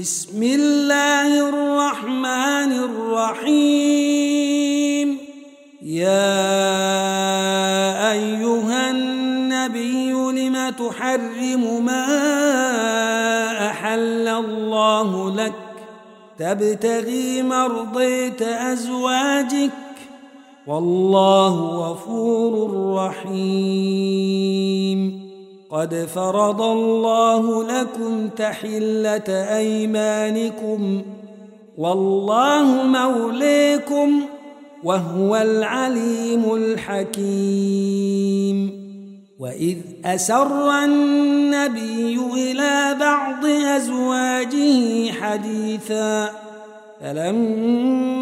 بسم الله الرحمن الرحيم. يا أيها النبي لم تحرم ما أحل الله لك؟ تبتغي مرضيت أزواجك؟ والله غفور رحيم. قد فرض الله لكم تحلة أيمانكم والله موليكم وهو العليم الحكيم. وإذ أسر النبي إلى بعض أزواجه حديثا فلما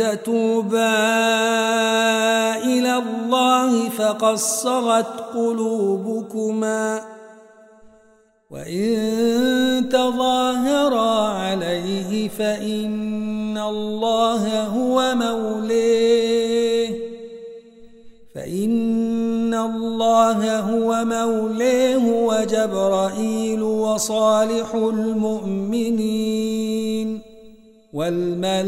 تتوبا إلى الله فقد صغت قلوبكما وإن تظاهرا عليه فإن الله هو موليه فإن الله هو موليه وجبرائيل وصالح المؤمنين والملائكة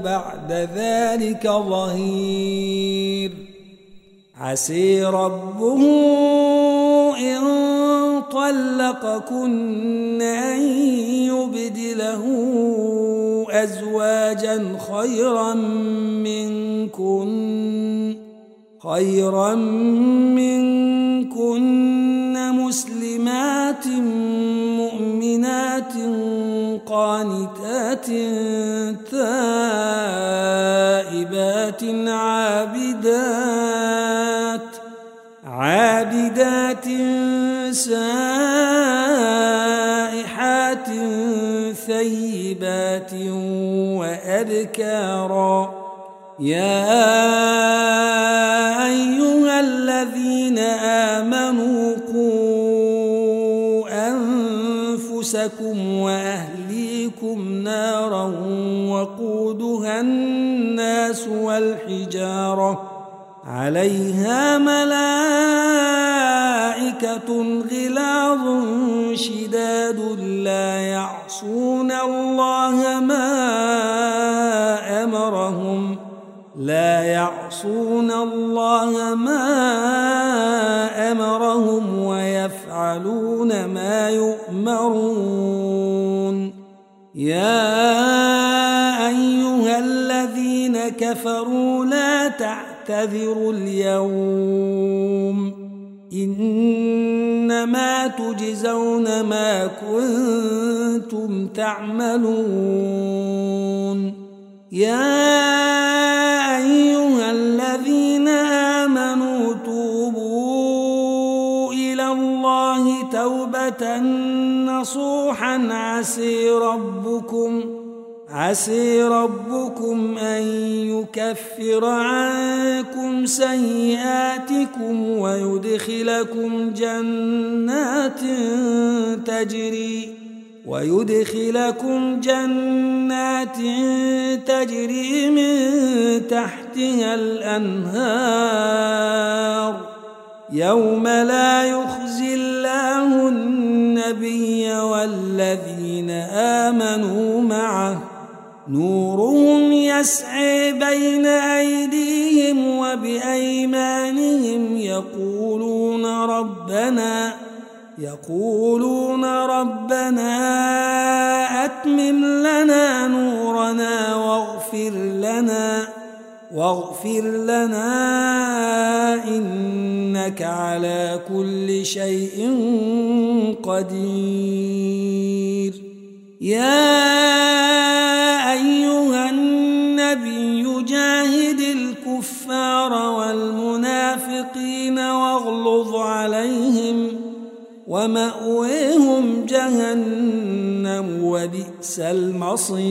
بعد ذلك ظهير. عسي ربه إن طلقكن أن يبدله أزواجا خيرا منكن خيرا منكن مسلمات مؤمنات قانتات تائبات عابدات عابدات سائحات ثيبات وأبكارا. يا أيها الذين آمنوا قوا أنفسكم وأهليكم نارا وقودها الناس والحجارة عليها ملائكة غلاظ شداد لا يعصون الله ما لا يعصون الله ما أمرهم ويفعلون ما يؤمرون. يا أيها الذين كفروا لا تعتذروا اليوم. إنما تجزون ما كنتم تعملون. يا الله توبة نصوحا عسي ربكم عسي ربكم أن يكفر عنكم سيئاتكم ويدخلكم جنات تجري ويدخلكم جنات تجري من تحتها الأنهار. يوم لا يخزي الله النبي والذين آمنوا معه نورهم يسعي بين أيديهم وبأيمانهم يقولون ربنا يقولون ربنا أتمم لنا نورنا واغفر لنا واغفر لنا إنك على كل شيء قدير. يا أيها النبي جاهد الكفار والمنافقين واغلظ عليهم ومأويهم جهنم وبئس المصير.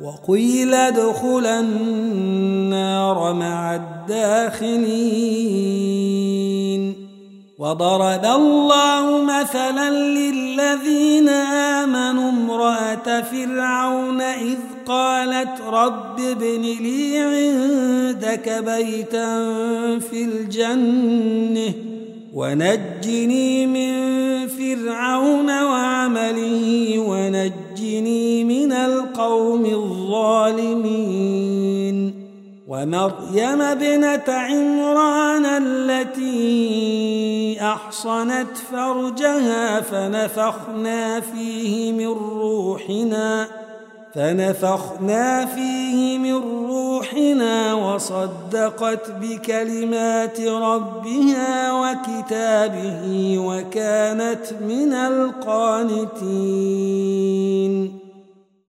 وقيل ادخلا النار مع الداخلين. وضرب الله مثلا للذين آمنوا امرأة فرعون إذ قالت رب ابن لي عندك بيتا في الجنة ونجني من فرعون وعمله ونجني ومريم ابنة عمران التي أحصنت فرجها فنفخنا فيه من روحنا فنفخنا فيه من روحنا وصدقت بكلمات ربها وكتابه وكانت من القانتين.